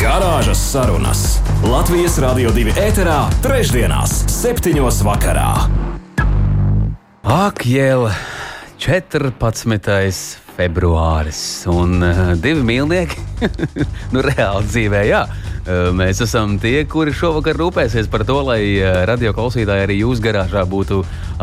Garāžas sarunas Latvijas Rādio 2 ēterā, trešdienās, septiņos vakarā. Ak, jēl, 14 februāris un uh, divi mīlnieki. nu, reāli dzīvē, jā. Uh, mēs esam tie, kuri šovakar rūpēsies par to, lai uh, radio klausītāji arī jūsu garāžā būtu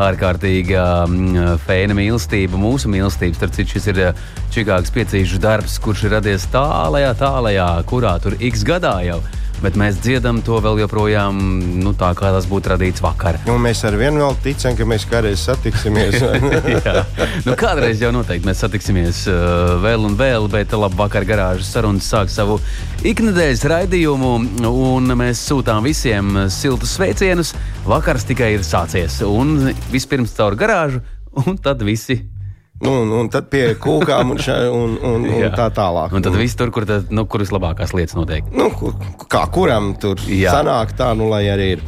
ārkārtīga um, fēna mīlestība, mūsu mīlestība. Starp citu, šis ir uh, Čikāgas piecīšu darbs, kurš ir radies tālajā, tālajā, kurā tur x gadā jau ir bet mēs dziedam to vēl joprojām nu, tā, kā tas būtu radīts vakar. Nu, mēs ar vienu vēl ticam, ka mēs kādreiz satiksimies. nu, kādreiz jau noteikti mēs satiksimies uh, vēl un vēl, bet labi, vakar garāžas sarunas sāk savu iknedēļas raidījumu, un mēs sūtām visiem siltus sveicienus. Vakars tikai ir sācies, un vispirms caur garāžu, un tad visi un, un tad pie kūkām un, šā, un, un, un tā tālāk. Un tad viss tur, kur, tad, nu, kur vislabākās lietas notiek. Nu, kā kuram tur Jā. sanāk tā, nu lai arī ir.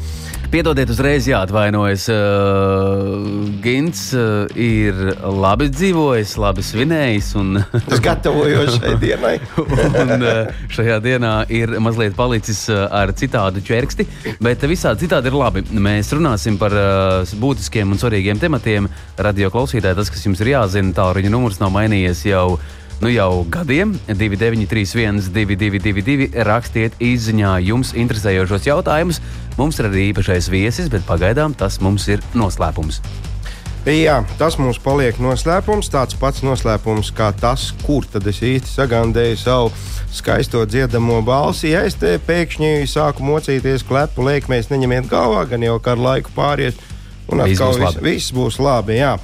Piedodiet, uzreiz jāatvainojas. Uh, Gins uh, ir labi dzīvojis, labi svinējis. Un, es gatavojos šai dienai. un, uh, šajā dienā ir mazliet palicis uh, ar citādu ķerksti, bet visādi citādi ir labi. Mēs runāsim par uh, būtiskiem un svarīgiem tematiem. Radio klausītāji, tas, kas jums ir jāzina, tālruņa numurs nav mainījies jau nu jau gadiem. 2931, 222, rakstiet izziņā jums interesējošos jautājumus. Mums ir arī īpašais viesis, bet pagaidām tas mums ir noslēpums. Jā, tas mums paliek noslēpums. Tāds pats noslēpums kā tas, kur tad es īsti sagandēju savu skaisto dziedamo balsi. Ja es te pēkšņi sāku mocīties, klepu liekmēs, neņemiet galvā, gan jau kā ar laiku pāries. Un atkal viss, viss būs labi. Jā.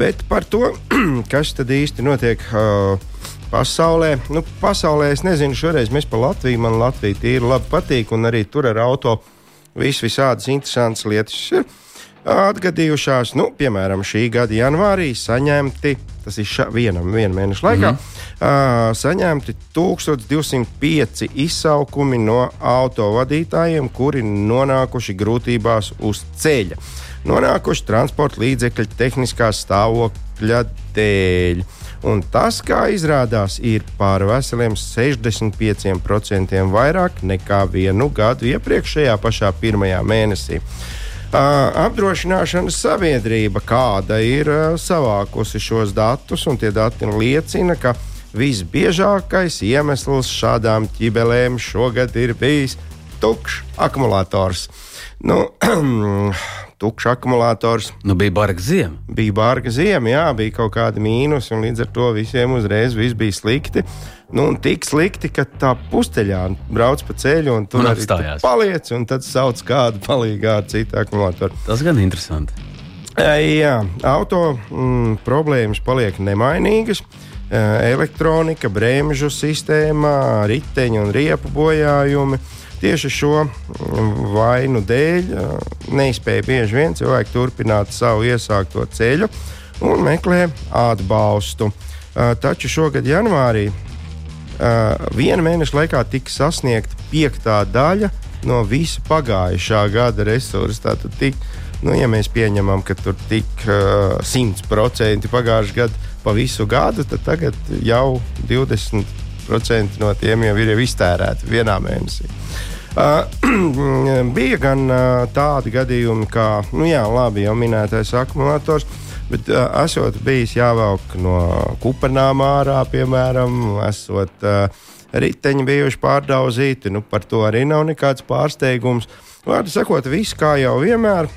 Bet par to, kas tad īsti notiek. Uh, pasaulē. Nu, pasaulē es nezinu, šoreiz mēs pa Latviju, man Latvija tīri labi patīk, un arī tur ar auto vis visādas interesantas lietas ir atgadījušās. Nu, piemēram, šī gada janvārī saņemti, tas ir ša, vienam, viena mēneša laikā, mm uh, saņemti 1205 izsaukumi no autovadītājiem, kuri nonākuši grūtībās uz ceļa. Nonākuši transporta līdzekļu tehniskā stāvokļa dēļ. Uh, Un tas, kā izrādās, ir par veseliem 65% vairāk nekā vienu gadu iepriekšējā pašā pirmajā mēnesī. Uh, apdrošināšanas sabiedrība, kāda ir uh, savākusi šos datus, un tie dati liecina, ka visbiežākais iemesls šādām ķibelēm šogad ir bijis tukšs akumulators. Nu, tukšs akumulators. Nu, bija barga ziema. Bija barga ziema, jā, bija kaut kādi mīnusi, un līdz ar to visiem uzreiz viss bija slikti. Nu, tik slikti, ka tā pusteļā brauc pa ceļu, un tur un arī paliec, un tad sauc kādu palīgā ar citu akumulātoru. Tas gan interesanti. Jā, auto mm, problēmas paliek nemainīgas. Elektronika, bremžu sistēma, riteņu un riepu bojājumi. Uh, Tieši šo vainu dēļ neizspēja bieži vien cilvēki turpināt savu iesākto ceļu un meklē atbalstu. Taču šogad janvārī viena mēneša laikā tika sasniegta piektā daļa no visa pagājušā gada resursa. Tātad, tik, nu, ja mēs pieņemam, ka tur tika uh, 100% pagājušā gada pa visu gadu, tad tagad jau 20% no tiem jau ir iztērēti vienā mēnesī. Uh, bija gan uh, tādi gadījumi, kā nu jā, labi, jau minētais akumulators. Bet uh, esot bijis jāvelk no kupernām ārā, piemēram, esot uh, riteņi bijuši pārdauzīti, nu, par to arī nav nekāds pārsteigums. Vārdu sakot, viss kā jau vienmēr.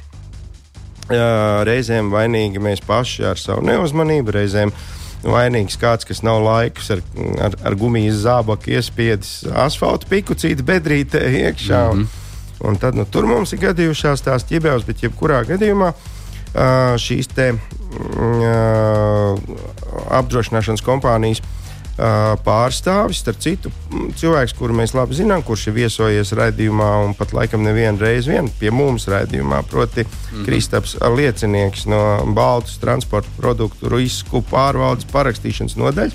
Uh, reizēm vainīgi mēs paši ar savu neuzmanību, reizēm uh, vainīgs kāds, kas nav laikus ar, ar, ar gumijas zābaku iespiedis asfalta pikucīti bedrītē iekšā. Mm -hmm. un, un tad nu, tur mums ir gadījušās tās ķibeles, bet jebkurā gadījumā šīs te uh, apdrošināšanas kompānijas pārstāvis. Starp citu, cilvēks, kuru mēs labi zinām, kurš ir viesojies raidījumā un pat laikam nevienu reizi vien pie mums raidījumā, proti, mm -hmm. Kristaps liecinieks no Baltas transporta produktu risku pārvaldes parakstīšanas nodaļas.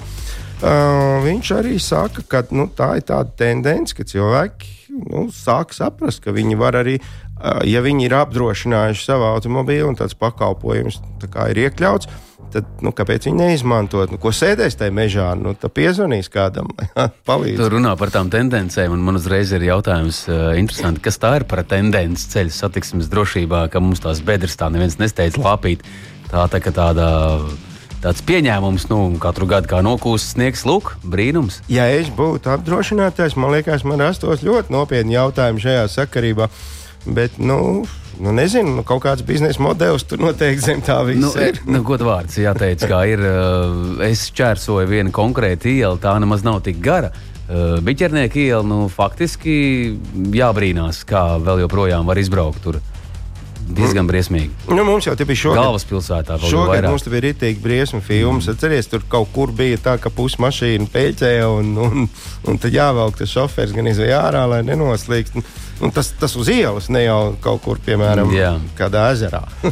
Uh, viņš arī saka, ka nu, tā ir tāda tendence, ka cilvēki nu, sāk saprast, ka viņi var arī, uh, ja viņi ir apdrošinājuši savu automobīlu un tāds pakalpojums tā ir iekļauts, tad nu, kāpēc viņi neizmantot? Nu, ko sēdēs tajā mežā? Nu, tad piezvanīs kādam, palīdz. Tur runā par tām tendencēm, un man uzreiz ir jautājums, uh, kas tā ir par tendenci ceļu satiksmes drošībā, ka mums tās bedres tā neviens nesteidz lāpīt. Tā tā kā tāda tāds pieņēmums, nu, katru gadu kā nokūst sniegs, lūk, brīnums. Ja es būtu apdrošinātājs, man liekas, man rastos ļoti nopietni jautājumi šajā sakarībā. Bet, nu, nu, nezinu, nu, kaut kāds biznesa modelis tur noteikti zem tā visa. Nu, ir. nu, Godvārds jāteic, kā ir. Uh, es čērsoju vienu konkrētu ielu, tā nemaz nav tik gara. Uh, Biķernieka iela, nu, faktiski jābrīnās, kā vēl joprojām var izbraukt tur. Diezgan briesmīgi. Nu, mums jau bija šogad. Galvaspilsētā vēl šogad vairāk. mums bija rītīgi briesmu filmas. Mm. Atceries, tur kaut kur bija tā, ka pusmašīna peļķēja un, un, un tad jāvelk tas šofērs gan izvēja ārā, lai nenoslīgst. Un tas, tas uz ielas, ne jau kaut kur, piemēram, Jā. kādā ezerā.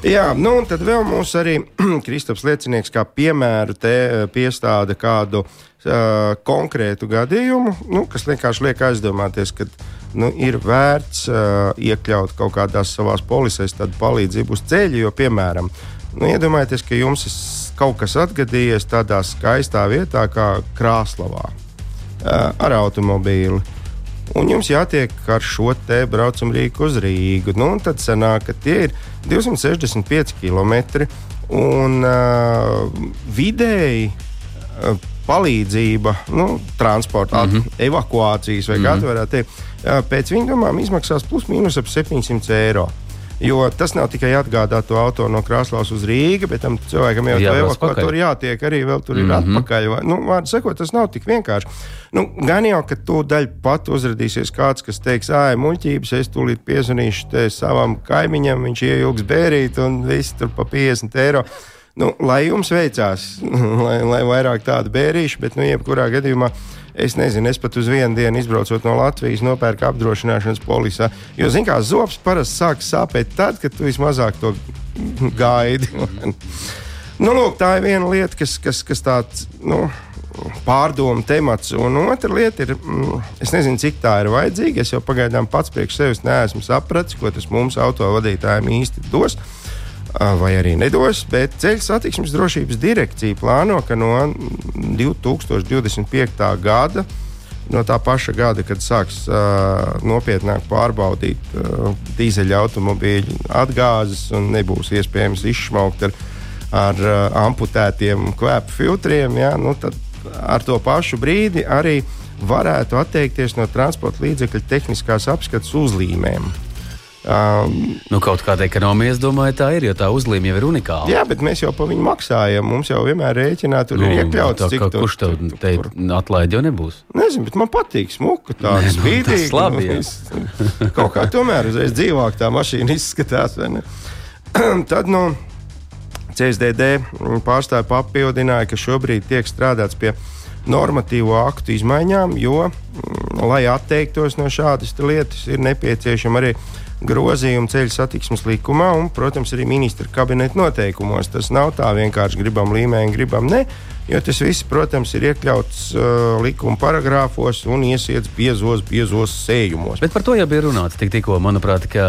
Jā, nu un tad vēl mums arī Kristaps liecinieks kā piemēru te eh, piestāda kādu uh, konkrētu gadījumu, nu, kas vienkārši liek aizdomāties, ka nu, ir vērts uh, iekļaut kaut kādās savās polisēs tādu palīdzību uz ceļa. Jo, piemēram, nu, iedomājieties, ka jums ir kaut kas atgadījies tādā skaistā vietā kā Krāslavā ar automobīli. Un jums jātiek ar šo te braucamu rīku uz Rīgu. Nu, tad sanāk, ka tie ir 265 km. Un uh, vidēji uh, palīdzība, nu, transporta, mm -hmm. evakuācijas vai mm -hmm. kā tā varētu teikt, pēc viņa domām izmaksās plus mīnus ap 700 eiro. Jo tas nav tikai atgādāt to auto no Krasnodas uz Rīgā, bet tam cilvēkam jau evakuācijā tur jātiek arī vēl tur ir mm -hmm. atpakaļ. Vai, nu, Vārdu sakot, tas nav tik vienkārši. Nu, gan jau, ka tu daļai pat uzrādīsies kāds, kas teiks, ah, muļķības, es tūlīt piezvanīšu savam kaimiņam, viņš ieilgs bērīt un viss tur pa 50 eiro. Nu, lai jums veicās, lai, lai vairāk tādu bērīšu, bet, nu, jebkurā gadījumā, es nezinu, es pat uz vienu dienu izbraucot no Latvijas, nopērku apdrošināšanas polisā. Jo, zināmā mērā, zops parasti sāk sāpēt tad, kad tu vismazāk to gaidi. nu, lūk, tā ir viena lieta, kas, kas, kas tāds. Nu, Pārdomu temats, un otra lieta ir, mm, es nezinu, cik tā ir vajadzīga. Es jau pagaidām pats priekš sevis neesmu sapratis, ko tas mums autovadītājiem īsti dos. Uh, vai arī nedos, bet ceļu satiksmes drošības direkcija plāno, ka no 2025. gada, no tā paša gada, kad sāks uh, nopietnāk pārbaudīt uh, dīzeļa automobīļu atgāzes un nebūs iespējams izsmaukt ar, ar uh, amputētiem kvēpu filtriem, ja, nu, tad ar to pašu brīdi arī varētu atteikties no transporta līdzekļu tehniskās apskates uzlīmēm. Um, nu, kaut kāda ekonomija, es domāju, tā ir, jo tā uzlīme jau ir unikāla. Jā, bet mēs jau par viņu maksājam. Mums jau vienmēr rēķinā tur nu, ir iekļauts. Tā, cik tu, kurš tev te atlaid jau nebūs? Nezinu, bet man patīk smuka, tā nu, spīdīga. Labi, kaut kā tomēr uzreiz dzīvāk tā mašīna izskatās. Tad, nu, CSDD pārstāvja papildināja, ka šobrīd tiek strādāts pie normatīvo aktu izmaiņām, jo, mm, lai atteiktos no šādas lietas, ir nepieciešama arī grozījumu ceļu satiksmes likumā un, protams, arī ministra kabineta noteikumos. Tas nav tā vienkārši gribam līmēni, gribam ne. Jo tas viss, protams, ir iekļauts uh, likuma paragrāfos un iesiets biezos, biezos sējumos. Bet par to jau bija runāts tik, tikko. Manuprāt, ka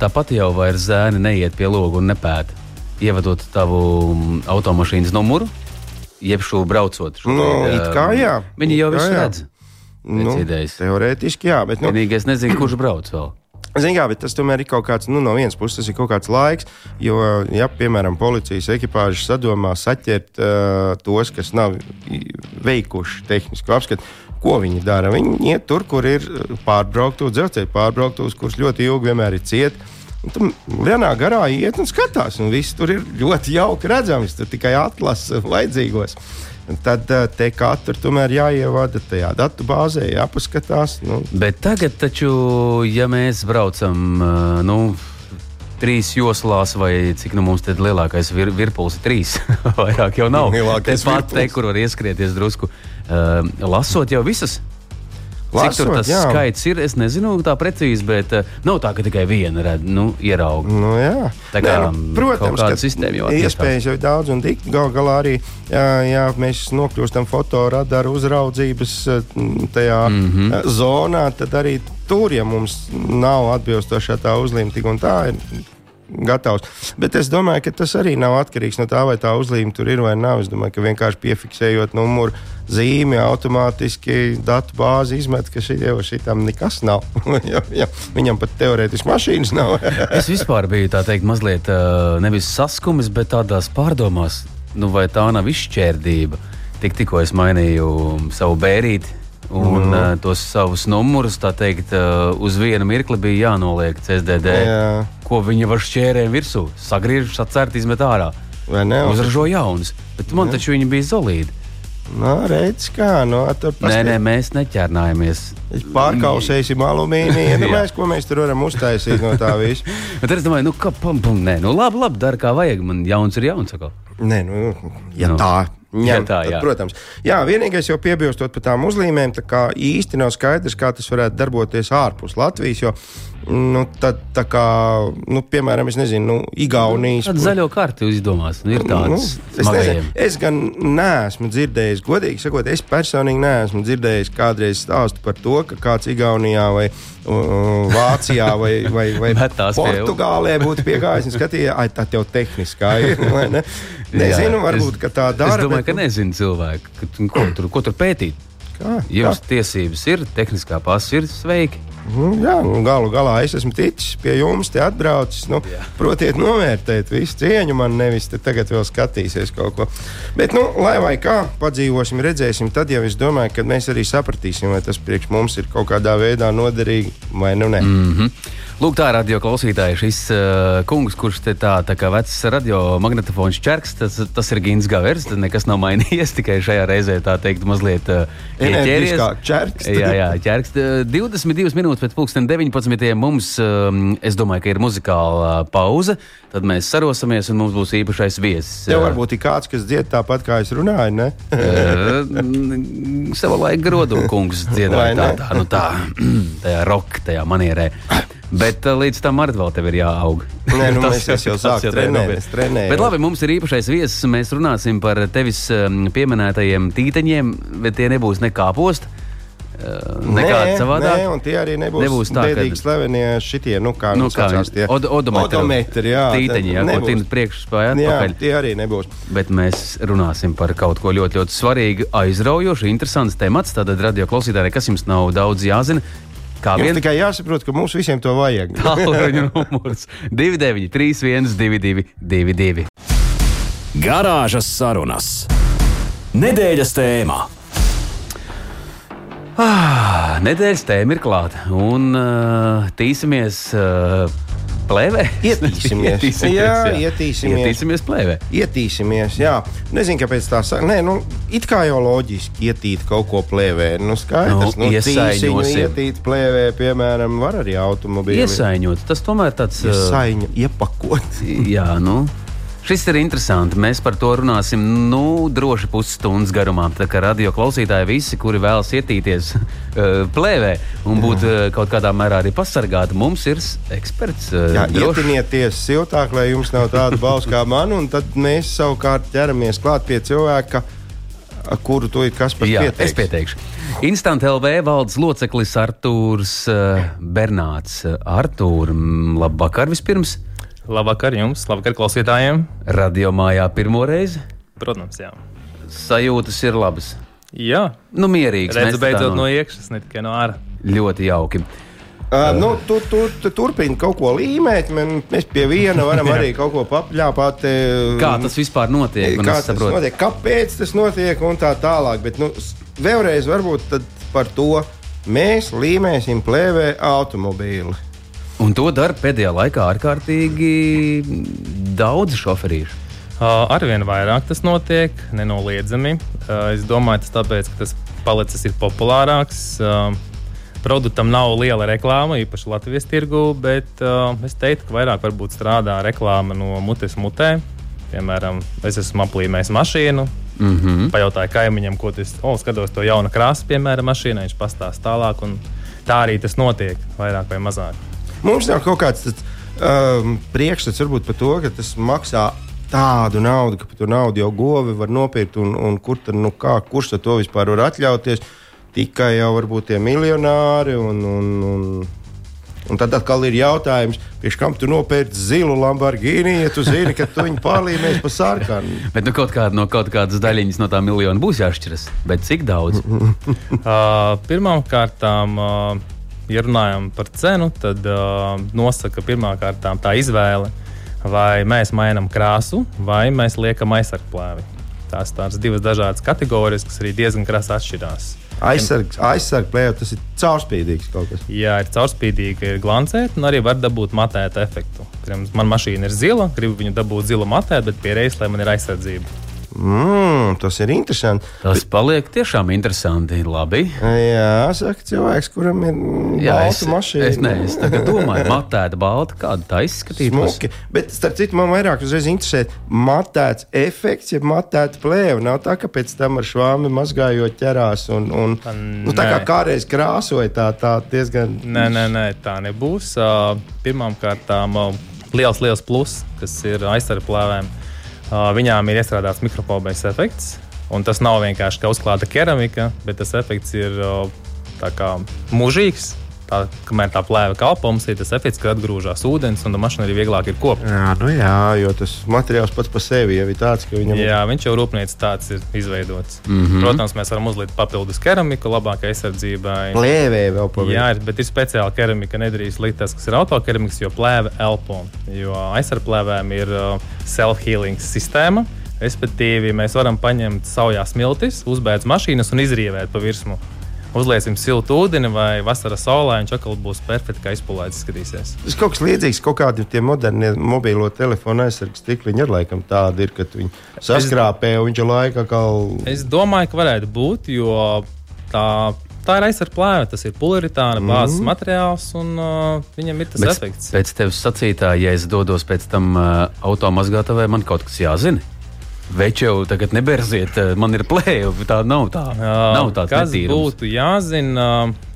tāpat jau vairs zēni neiet pie loga un nepēta. Ievadot tavu mm, automašīnas numuru, jeb šo braucot. Šo nu, no, kā jā. Viņi jau visu redz. Nu, teorētiski jā, bet nu, vienīgais nezinu, kurš brauc vēl. Kā, bet tas tomēr ir kaut kāds, nu, no vienas puses, tas ir kaut kāds laiks. Jo, ja, piemēram, policijas ekipāžas sadomā saķert uh, tos, kas nav veikuši tehnisku apskatu, ko viņi dara? Viņi iet tur, kur ir pārbrauktu dzelzceļa pārbrauktos, kurš ļoti ilgi vienmēr ir cieti. Tur lielā garā iet un skatās, un viss tur ir ļoti jauki redzams. Tur tikai atlasa vajadzīgos. Tad eh, te katru tomēr jāievada tajā datu bāzē, jāpaskatās. Nu. Bet tagad, taču, ja mēs braucam, eh, nu, trīs joslās, vai cik nu mums te lielākais vir, virpuls ir trīs. Vairāk jau nav. Lielākais Tepat te, kur var ieskrieties drusku. Uh, lasot jau visas. Cik tur Lasot, tas jā. skaits ir, es nezinu tā precīzi, bet uh, nav tā, ka tikai viena redz, nu, ierauga. Nu, jā. Tā kā, Nē, nu, protams, ka sistēma jau attīstās. iespējas jau ir daudz un dikti. Galu galā arī jā, jā, mēs nokļūstam fotoradaru uzraudzības eh, tajā mm. -hmm. zonā, tad arī tur, ja mums nav atbilstošā tā uzlīme, tik un tā ir gatavs. Bet es domāju, ka tas arī nav atkarīgs no tā, vai tā uzlīme tur ir vai nav. Es domāju, ka vienkārši piefiksējot numuru zīmi, automātiski datu bāzi izmet, ka šī jau šitam nekas nav. ja, ja, viņam pat teorētiski mašīnas nav. Es vispār biju tā teikt, mazliet nevis saskumis, bet tādās pārdomās, nu, vai tā nav izšķērdība. Tik, tikko es mainīju savu bērīti. Un mm. uh, tos savus numurus, tā teikt, uh, uz vienu mirkli bija jānoliek CSDD. Jā. Ko viņa var šķērēt virsū, sagriežas, atcērt, izmet ārā. Ne? Uzražo jaunus, bet man taču viņi bija zelīti. Nu, redz, kā nu, tur Nē, nē, mēs neķernājamies. Pārkausēsim alumīniju. Nu, Jā. mēs, ko mēs tur varam uztaisīt no tā visa? Bet es domāju, nu, ka pam, pam, nē, nu, labi, labi, dara kā vajag. Man jauns ir jauns. Atkal. Nē, nu, ja Nu, tā. Ņem, ja tā, tad, jā. protams, jā, vienīgais jau piebilstot par tām uzlīmēm, tā kā īsti nav skaidrs, kā tas varētu darboties ārpus Latvijas. Jo, nu, tad, tā kā, nu, piemēram, es nezinu, nu, Igaunijas. Tādu zaļo karti izdomās. Nu, ir Nu, tāds es, nezinu, es gan neesmu dzirdējis, godīgi sakot, es personīgi neesmu dzirdējis kādreiz stāstu par to, ka kāds Igaunijā vai uh, Vācijā vai, vai, vai Portugālē būtu piegājis un skatījies, ai, tā jau tehniskā ir. Ne? Nezinu, Jā, varbūt es- tā dara. Es domāju, bet, ka nezinu cilvēku, ka, ko, tur, ko tur pētīt. Kā, Jums kā? tiesības ir, tehniskā pasa ir sveiki. Nu, jā, nu, galu galā es esmu ticis pie jums, te atbraucis. Nu, protiet, novērtēt visu cieņu man, nevis te tagad vēl skatīsies kaut ko. Bet, nu, lai vai kā, padzīvosim, redzēsim, tad jau es domāju, ka mēs arī sapratīsim, vai tas priekš mums ir kaut kādā veidā noderīgi vai nu ne. Mm. Mhm. Lūk, tā radio klausītāja, šis uh, kungs, kurš te tā, tā kā vecs radiomagnetofons čerks, tas, tas ir Gins Gavers. Tad nekas nav mainījies, tikai šajā reizē tā teikt, mazliet uh, Energiskāk čerkst. Jā, jā, ķerks. Uh, 22 minūtes pēc pusdien 19. mums, um, es domāju, ka ir muzikāla pauze. Tad mēs sarosimies un mums būs īpašais viesis. Tev varbūt ir kāds, kas dzied tāpat, kā es runāju, ne? Uh, Savulaik Grodu kungs dziedāja tā, tā, nu tā, tajā roka, tajā manierē. Bet uh, līdz tam arī vēl tev ir jāaug. Nē, nu, Tas mēs- jau tev trenēt, trenēju. Bet labi, mums ir īpašais viesis. Mēs runāsim par tevis um, pieminētajiem tīteņiem, bet tie nebūs ne kāposti. Uh, nekādi savādāk. Nē, un tie arī nebūs, Nebūs tā, ka- bēdīgi slavenie šitie, nu kā Nu, kā saucās tie od, odometri, jā. tīteņi, jā, ko tīna priekšspējā Jā, atpakaļ. tie arī nebūs. Bet mēs runāsim par kaut ko ļoti, ļoti svarīgu, aizraujošu, interesantu tematu. Tātad, radio klausītāji, kas jums nav daudz jāzina. Kā Jums vien tikai jāsaprot, ka mums visiem to vajag. tālruņa numurs 2931, 22, Garāžas sarunas. Nedēļas tēmā. Ah, nedēļas tēma ir klāta. Un uh, tīsimies uh, plēvē. Ietīsimies. Jā, ietīsimies. Ietīsimies plēvē. Ietīsimies, jā. Nezinu, kāpēc tā saka. Nē, nu, it kā jau loģiski ietīt kaut ko plēvē. Nu, skaidrs, Nu, nu, tīsiņu ietīt plēvē, piemēram, var arī automobīli. Iesaiņot. Tas tomēr tāds. Iesaiņu iepakot. Jā, nu. Šis ir interesanti. Mēs par to runāsim nu, droši pusstundas garumā. Tā kā radio klausītāji visi, kuri vēlas ietīties uh, plēvē un būt uh, kaut kādā mērā arī pasargāti, mums ir eksperts. Uh, Jā, ietinieties siltāk, lai jums nav tāda balss kā man, un tad mēs savukārt ķeramies klāt pie cilvēka, kuru to ir kas pats Jā, pieteiks. es pieteikšu. Instant LV valdes loceklis Artūrs Bernāts. Artūr, labvakar vispirms. Labvakar jums, labvakar klausītājiem. Radio mājā pirmo reizi. Protams, jā. Sajūtas ir labas. Jā, Nu, mierīgs. redzu beidzot no- no iekšas, ne tikai no ārā. Ļoti jauki. Uh, nu, tu, tu, tu turpini kaut ko līmēt, mēs pie viena varam arī kaut ko papļāpāt. eh, Kā tas vispār notiek? Un Kā tas notiek, kāpēc tas notiek un tā tālāk. Bet nu, vēlreiz varbūt tad par to mēs līmēsim plēvē automobīli. Un to dara pēdējā laikā ārkārtīgi daudz šoferīšu. Uh, Arvien vairāk tas notiek, nenoliedzami. Uh, es domāju, tas tāpēc, ka tas palicis populārāks. Uh, produktam nav liela reklāma, īpaši Latvijas tirgu, bet uh, es teiktu, ka vairāk varbūt strādā reklāma no mutes mutē. Piemēram, es esmu aplīmējis mašīnu, Mm -hmm. pajautāju kaimiņam, ko tas ir. O, skatos to jaunu krāsu, piemēram, mašīnai. Viņš pastāsta tālāk, tā arī tas notiek, vairāk vai mazāk. Mums nav kaut kāds tāds, um, priekšstats varbūt par to, ka tas maksā tādu naudu, ka par to naudu jau govi var nopirkt, un, un kur tad, nu kā, kurš tad to vispār var atļauties? Tikai jau varbūt tie miljonāri. Un, un, un, un tad atkal ir jautājums, pie kam tu nopērci zilu Lamborghini, ja tu zini, ka tu viņu pārlīmēsi pa sarkanu. Bet nu, kaut, kāda, no kaut kādas daļiņas no tā miljona būs jāšķiras. Bet cik daudz? Uh, Pirmkārt, uh, ja runājam par cenu, tad uh, nosaka pirmkārt tā izvēle, vai mēs mainām krāsu, vai mēs liekam aizsargplēvi. Tās tādas divas dažādas kategorijas, kas arī diezgan krasi atšķirās. Plēve, tas ir caurspīdīgs kaut kas. Jā, ir caurspīdīga, ir glancēta, un arī var dabūt matēta efektu. Piemēram, Man mašīna ir zila, gribu viņu dabūt zilu matēt, bet pie reizes, lai man ir aizsardzība. Mm, tas ir interesanti. Tas paliek tiešām interesanti. Labi. Jā, saka cilvēks, kuram ir Jā, balta es, mašīna. es, ne, es tagad domāju, matēta balta, kāda tā izskatītos. Smuki. Bet, starp citu, man vairāk uzreiz interesē matēts efekts, ja matēta plēve. Nav tā, ka pēc tam ar švāmi mazgājot ķerās un, un nu, tā kā kādreiz krāsoja tā, tā diezgan. Nē, nē, nē, tā nebūs. Uh, Pirmkārt, uh, liels, liels pluss, kas ir aizsargplēvēm. Uh, viņām ir iestrādāts mikrofobijas efekts. Un tas nav vienkārši kā uzklāta keramika, bet tas efekts ir kā mūžīgs. Tā, kamēr tā plēve kalpo, mums ir tas efekts, ka atgrūžās ūdens, un mašīna arī vieglāk ir kopta. Jā, nu jā, jo tas materiāls pats par sevi jau ir tāds, ka viņam Jā, viņš jau rūpnīcā tāds ir izveidots. Mm. -hmm. Protams, mēs varam uzlikt papildus keramiku labākai aizsardzībai. plēvē vēl pa Jā, bet ir speciāla keramika. Nedrīkst likt tas, kas ir autokeramikas, jo plēve elpo. Jo aizsargplēvēm ir uh, self-healing sistēma. Respektīvi, mēs varam paņemt saujā smiltis, uzbērt mašīnas un izrievēt pa virsmu. Uzliesim siltu ūdeni vai vasaras saulē, viņš atkal būs perfekti, kā izpūlēts izskatīsies. Tas kaut kas līdzīgs, kaut kādi tie modernie mobilo telefonu aizsardzības stikli. Viņi ir laikam tādi, ir, ka viņi saskrāpē un viņš ir laika kaut Es domāju, ka varētu būt, jo tā, tā ir aizsargplēve, tas ir polaritāna bāzes mm. materiāls un uh, viņam ir tas Bet efekts. pēc tevis sacītā, ja es dodos pēc tam uh, automazgātavai, man kaut kas jāzina. Veči jau tagad neberziet, uh, man ir plēve. Tā nav tā. Nav tāds Kas netīrums. būtu jāzina,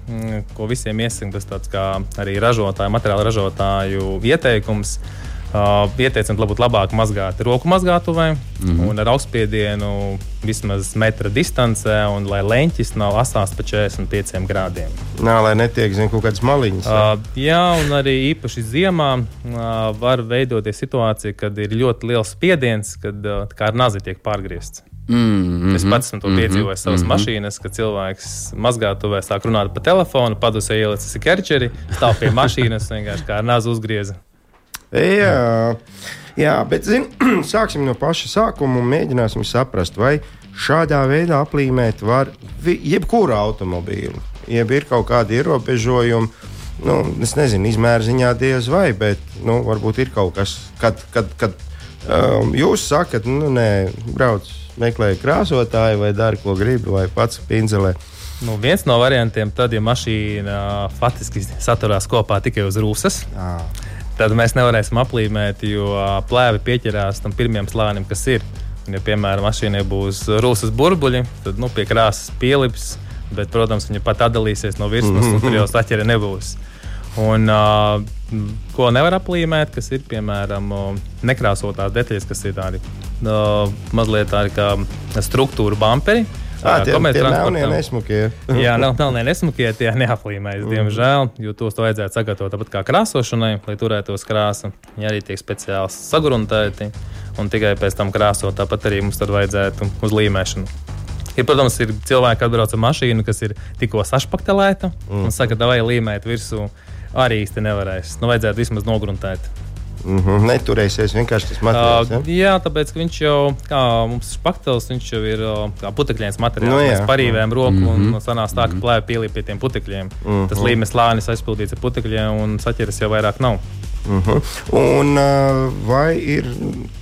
mm, ko visiem iesaka, tas tāds kā arī ražotāju, materiālu ražotāju ieteikums. Uh, ieteicam, lai būtu labāk mazgāt roku mazgātuvē mm. -hmm. un ar augstspiedienu vismaz metra distancē, un lai leņķis nav asās pa 45 grādiem. Nā, lai netiek zin, kaut kādas maliņas. Uh, jā, un arī īpaši ziemā uh, var veidoties situācija, kad ir ļoti liels spiediens, kad uh, tā kā ar nazi tiek pārgriezts. Mm, Es pats esmu to piedzīvojis savas mašīnas, kad cilvēks mazgātuvē sāk runāt pa telefonu, padusē ielicis kerčeri, stāv pie mašīnas vienkārši kā nāzi uzgrieza. Jā, jā bet zin, sāksim no paša sākuma un mēģināsim saprast, vai šādā veidā aplīmēt var jebkuru automobīlu. Jeb ir kaut kādi ierobežojumi, nu, es nezinu, izmēra ziņā diez vai, bet nu, varbūt ir kaut kas, kad, kad, kad um, jūs sakat, nu, nē, brauc, meklē krāsotāju vai dari, ko gribi, vai pats pinzelē. Nu, viens no variantiem, tad, ja mašīna faktiski saturās kopā tikai uz rūsas, Jā. Tad mēs nevarēsim aplīmēt, jo ā, plēvi pieķerās tam pirmajam slānim, kas ir. Un, ja, piemēram, mašīnai būs rūsas burbuļi, tad nu, pie krāsas pielips, bet, protams, viņa pat atdalīsies no virsmas, un tur jau saķere nebūs. Un, uh, ko nevar aplīmēt, kas ir piemēram nekrāsotās detaļas, kas ir tādi uh, mazliet tādi kā struktūra bumperi. Tā ā, tie, tie melnie nesmukie. Jā, nav pelnē nesmukie, tie neaplīmējas, diemžēl, jo tos to vajadzētu sagatavot tāpat kā krāsošanai, lai turētos krāsa. Viņi arī tiek speciāli sagruntēti un tikai pēc tam krāsot. Tāpat arī mums tad vajadzētu uz līmēšanu. Ir, protams, ir cilvēki, kas atbrauc ar mašīnu, kas ir tikko sašpaktelēta mm. un saka, vai līmēt virsū. Arī īsti nevarēs. Nu, vajadzētu vismaz nogruntēt. Mm -hmm. Neturēsies vienkārši tas materiāls. Uh, Ja? jā, tāpēc viņš jau, kā mums spaktels, viņš jau ir uh, kā putekļiens materiāls. Nu Nu, jā. Mēs parīvējam roku mm -hmm. un sanāca tā, ka plēve pielīp pie tiem putekļiem. Mm Mhm. -hmm. Tas līmenis lānis aizpildīts ar putekļiem un saķeres jau vairāk nav. Uh -huh. Un uh, vai ir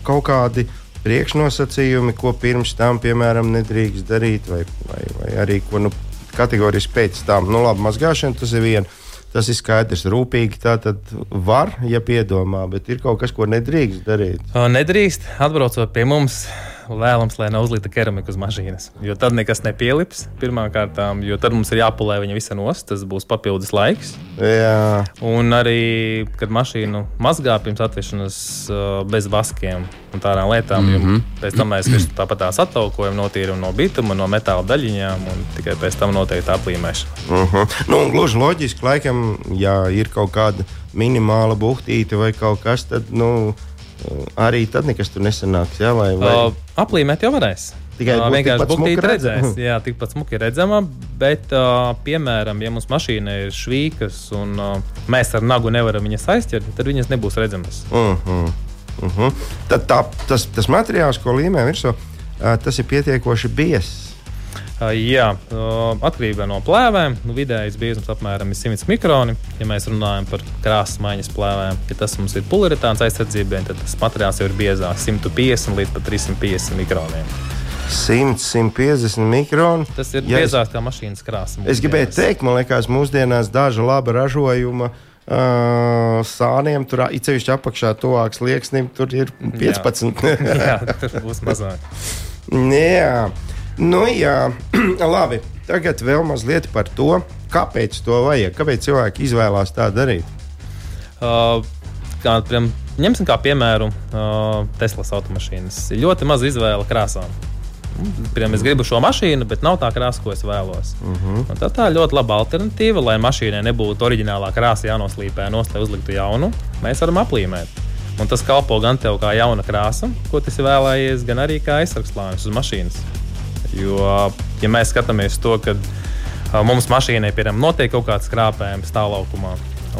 kaut kādi priekšnosacījumi, ko pirms tam, piemēram, nedrīkst darīt, vai, vai, vai arī ko, nu, kategoriski pēc tam. Nu, labi, mazgāšana tas ir viena. Tas ir skaidrs, rūpīgi tā tad var, ja piedomā, bet ir kaut kas, ko nedrīkst darīt. Nedrīkst, atbraucot pie mums, vēlams, lai nav uzlīta keramika uz mašīnas. Jo tad nekas nepielips pirmkārt, jo tad mums ir jāpulē viņa visa nost, tas būs papildus laiks. Jā. Un arī, kad mašīnu mazgā pirms atvešanas bez vaskiem un tādām lietām, mm -hmm. pēc tam mēs tāpat tās attaukojam, notīram no bituma, no metāla daļiņām un tikai pēc tam noteikti aplīmēšana. Uh -huh. nu, gluži loģiski, laikam, ja ir kaut kāda minimāla buhtīte vai kaut kas tāds. Nu, arī tad nekas tur nesanāks. Jā, vai, vai? Uh, aplīmēt jau varēs. Tikai uh, vienkārši būtīt redzēs. Jā, tikpat smuki redzama. Bet, uh, piemēram, ja mums mašīna ir švīkas un uh, mēs ar nagu nevaram viņas aizķert, tad viņas nebūs redzamas. Uh -huh. Uh -huh. Tad tā, tas, tas materiāls, ko līmē virsū, uh, tas ir pietiekoši biezs. Jā, atkarībā no plēvēm. Nu, vidējais biezums apmēram ir 100 mikroni. Ja mēs runājam par krāsas maiņas plēvēm, ja tas mums ir polaritāns aizsardzībai, tad tas materiāls jau ir biezāks 150 līdz 350 mikroniem. 100, 150 mikroni. Tas ir ja biezāks kā mašīnas krāsa. Es gribēju teikt, man liekas, mūsdienās daža laba ražojuma. Uh, sāniem tur ceļš apakšā, tuvāks liekas, tur ir 15. jā, jā tur būs mazāk. jā. Nu, jā, labi. Tagad vēl mazliet par to, kāpēc to vajag. Kāpēc cilvēki izvēlās tā darīt? Uh, kā, piemēram, ņemsim kā piemēru uh, Teslas automašīnas. Ir ļoti maz izvēle krāsām. Piemēram, es gribu šo mašīnu, bet nav tā krāsa, ko es vēlos. Uh mhm. -huh. Tā ir ļoti laba alternatīva, lai mašīnai nebūtu oriģinālā krāsa jānoslīpē, nost, lai uzliktu jaunu. Mēs varam aplīmēt. Un tas kalpo gan tev kā jauna krāsa, ko tas ir vēlējies, gan arī kā aizsargslānis uz mašīnas. Jo, ja mēs skatāmies to, ka mums mašīnai piemēram, notiek kaut kāds krāpējums stāvlaukumā,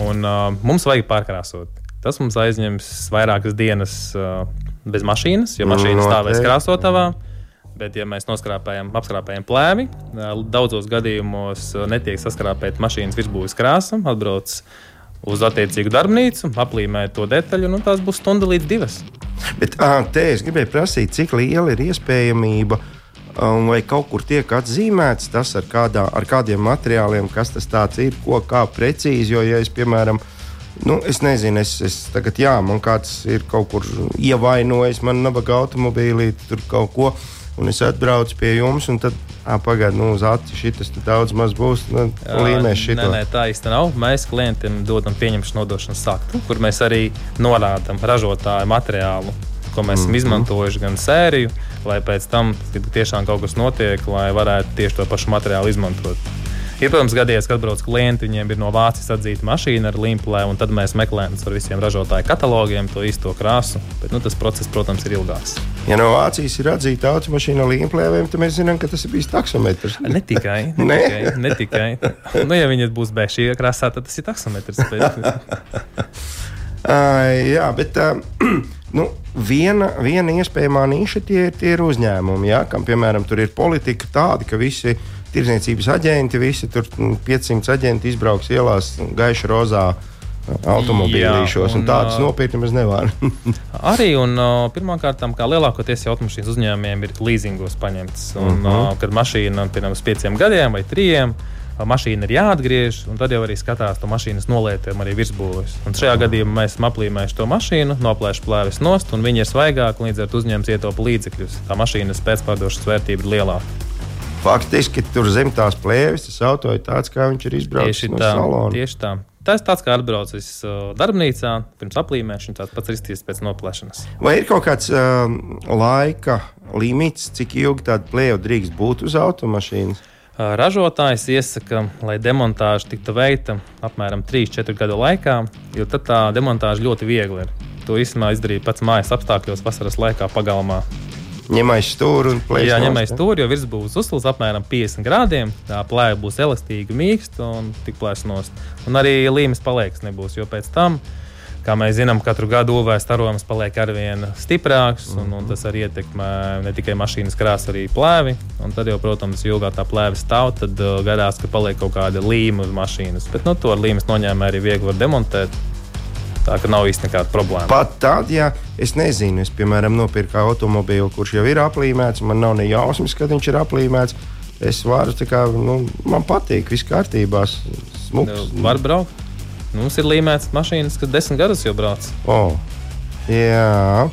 un uh, mums vajag pārkrāsot, tas mums aizņems vairākas dienas uh, bez mašīnas, jo mašīna stāvēs krāsotavā. Bet, ja mēs noskrāpējam, apskrāpējam plēvi, daudzos gadījumos netiek saskrāpēta mašīnas virsbūves krāsa, atbrauc uz attiecīgu darbnīcu, aplīmē to detaļu, un nu, tās būs stunda līdz divas. Bet à, te es gribēju prasīt, cik liela ir iespējamība uh, vai kaut kur tiek atzīmēts tas, ar, kādā, ar kādiem materiāliem, kas tas ir, ko kā precīzi. Jo, ja es, piemēram, nu, es nezinu, es, es tagad, jā, man kāds ir kaut kur ievainojis, man nabaga automobīlī, tur kaut ko, un es atbraucu pie jums, un tad pagaidiet, nu, uz acis šis daudz maz būs. Nu, Līmēs šī nē, nē, tā īsti nav. Mēs klientiem dodam pieņemšanas nodošanas aktu, kur mēs arī norādām ražotāju materiālu ko mēs esam mm -hmm. izmantojuši, gan sēriju, lai pēc tam, kad tiešām kaut kas notiek, lai varētu tieši to pašu materiālu izmantot. Ir, protams, gadījies, kad atbrauc klienti, viņiem ir no Vācijas atzīta mašīna ar limplē, un tad mēs meklējam ar visiem ražotāju katalogiem to īsto krāsu. Bet, nu, tas process, protams, ir ilgāks. Ja no Vācijas ir atzīta automašīna ar limplēm, tad mēs zinām, ka tas ir bijis taksometrs. Ne tikai. Ne tikai, ne tikai. Nu, ja viņi būs bez šī krāsā, tad tas ir taksometrs. Bet... uh, jā, bet. Uh, Nu, viena, viena iespējamā niša tie, tie ir uzņēmumi, ja, kam piemēram tur ir politika tāda, ka visi tirdzniecības aģenti, visi tur 500 aģenti izbrauks ielās gaiši rozā automobīļos, tādas nopirkt mēs nevaram. arī un pirmkārt, kā lielākoties automašīnas uzņēmumiem ir leasingos paņemts. Un. -huh. uh, kad mašīna uz pieciem gadiem vai trijiem mašīna ir jāatgriež, un tad jau arī skatās to mašīnas nolietojumu arī virsbūves. Un šajā gadījumā mēs esam aplīmējuši to mašīnu, noplēši plēvis nost, un viņi ir svaigāki, līdz ar to uzņēmums ietaupa līdzekļus. Tā mašīnas pēcpārdošanas vērtība ir lielāka. Faktiski tur zem tās plēves tas auto ir tāds, kā viņš ir izbraucis tieši no tā, salona. Tieši tā. Tas tāds kā atbraucis uh, darbnīcā, pirms aplīmēšanas, tāds pats risties pēc noplēšanas. Vai ir kaut kāds uh, laika limits, cik ilgi tāda plēve drīkst būt uz automašīnas? Ražotājs iesaka, lai demontāža tiktu veikta apmēram 3-4 gadu laikā, jo tad tā demontāža ļoti viegli ir. To īstenībā izdarīja pats mājas apstākļos, vasaras laikā pagalmā. Ņemais stūri un plēsis. Jā, ņemais stūri, jo virsbūves uzsils apmēram 50 grādiem. Tā plēja būs elastīga, mīksta un tik plēs nost. Un arī līmenis paliekas nebūs, jo pēc tam Kā mēs zinām, katru gadu UV starojums paliek ar vien stiprāks, un, un tas arī ietekmē ne tikai mašīnas krāsu, arī plēvi. Un tad, jau, protams, ilgāk tā plēve stāv, tad uh, gadās, ka paliek kaut kāda līme uz mašīnas. Bet nu, to ar līmes noņēmēju arī viegli var demontēt. Tā ka nav īsti nekāda problēma. Pat tad, ja es nezinu, es piemēram nopirku automobīlu, kurš jau ir aplīmēts, man nav ne jausmas, kad viņš ir aplīmēts. es varu, kā, nu, man patīk, viss kārtībā, s- smuks. Var braukt. Mums ir līmēts mašīnas, kas desmit gadus jau brauc. Oh, jā.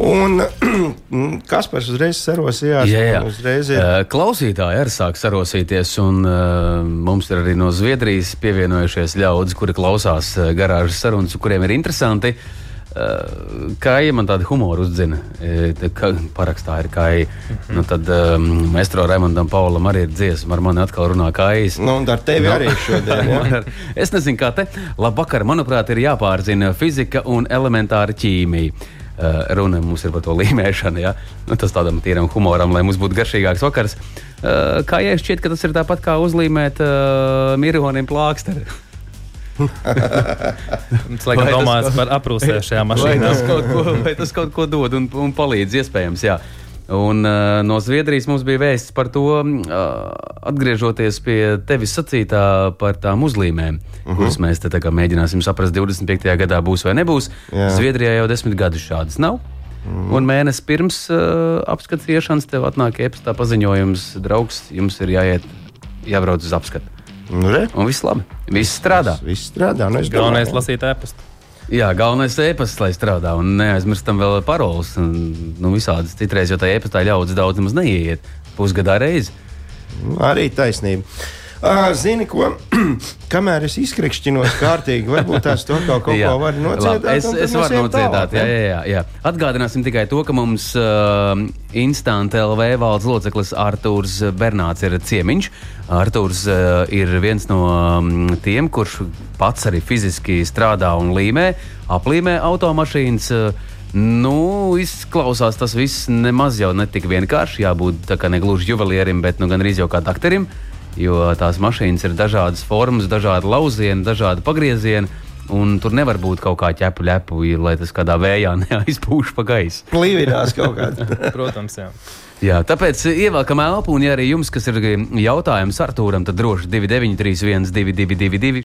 Un kas par uzreiz sarosījās? Jā, jā. Uzreiz ir. Eh, Klausītāji arī sāk sarosīties, un uh, mums ir arī no Zviedrijas pievienojušies ļaudis, kuri klausās uh, garāžas sarunas, kuriem ir interesanti. Uh, kā jau man tāda humora uzzina, eh, ka- parakstā ir kā jau. Nu, tad um, Maestro Raimondam Paulam arī ir dziesma, ar mani atkal runā kā īsi. Nu, un ar tevi Nu. arī šodien. Ja? es nezinu, kā te. Labvakar, manuprāt, ir jāpārzina fizika un elementāra ķīmija. Uh, runa mums ir par to līmēšanu. Ja? Nu, tas tādam tīram humoram, lai mums būtu garšīgāks vakars. Uh, kā jau šķiet, ka tas ir tāpat kā uzlīmēt uh, mironim plāksteri. Vai tas domāts kaut- par aprūsēšajām Vai mašīnām. tas kaut ko, vai tas kaut ko dod un, un palīdz, iespējams. Jā. Un, uh, no Zviedrijas mums bija vēsts par to, uh, atgriežoties pie tevis sacītā par tām uzlīmēm, uh Mhm. -huh. kuras mēs te mēģināsim saprast, 25. gadā būs vai nebūs. Jā. Zviedrijā jau desmit gadus šādas nav. -huh. Un mēnesis pirms uh, apskatīšanas tev atnāk e-pastā paziņojums, draugs, jums ir jāiet, jābrauc uz apskatu. Nu, re, Un viss labi, viss strādā. Viss strādā. Nu, Galvenais ir lasīt ēpastu. Jā, galvenais ir e-pasts, lai strādā. Un neaizmirstam vēl paroles. Un, nu, visādas citreiz, jo tā e-pastā ļaudis daudz nemaz neieiet. Pusgadā reizi. Nu, Arī taisnība. Uh, zini, ko? Kamēr es izkrikšķinos kārtīgi, varbūt tās to kaut, kaut ko var nodziedāt. Labi, Es, es varu tālāk, Jā, jā, jā, jā. Atgādināsim tikai to, ka mums uh, Instant LV valdes loceklis Artūrs Bernāts ir ciemiņš. Artūrs uh, ir viens no um, tiem, kurš pats arī fiziski strādā un līmē, aplīmē automašīnas. Uh, Nu, izklausās tas viss nemaz jau ne tik vienkārši. Jābūt tā kā ne gluži juvelierim, bet nu, gan arī jau kā dakterim. Jo tās mašīnas ir dažādas formas, dažādi laucieni, dažādi pagriezieni. Un tur nevar būt kaut kā ķepu ļepu, lai tas kādā vējā neaizpūš pa gaisu. Plīvinās kaut kādā. Protams, jā. Jā, tāpēc ievelkam elpu, un ja arī jums, kas ir jautājums Artūram, tad droši 2931, 222,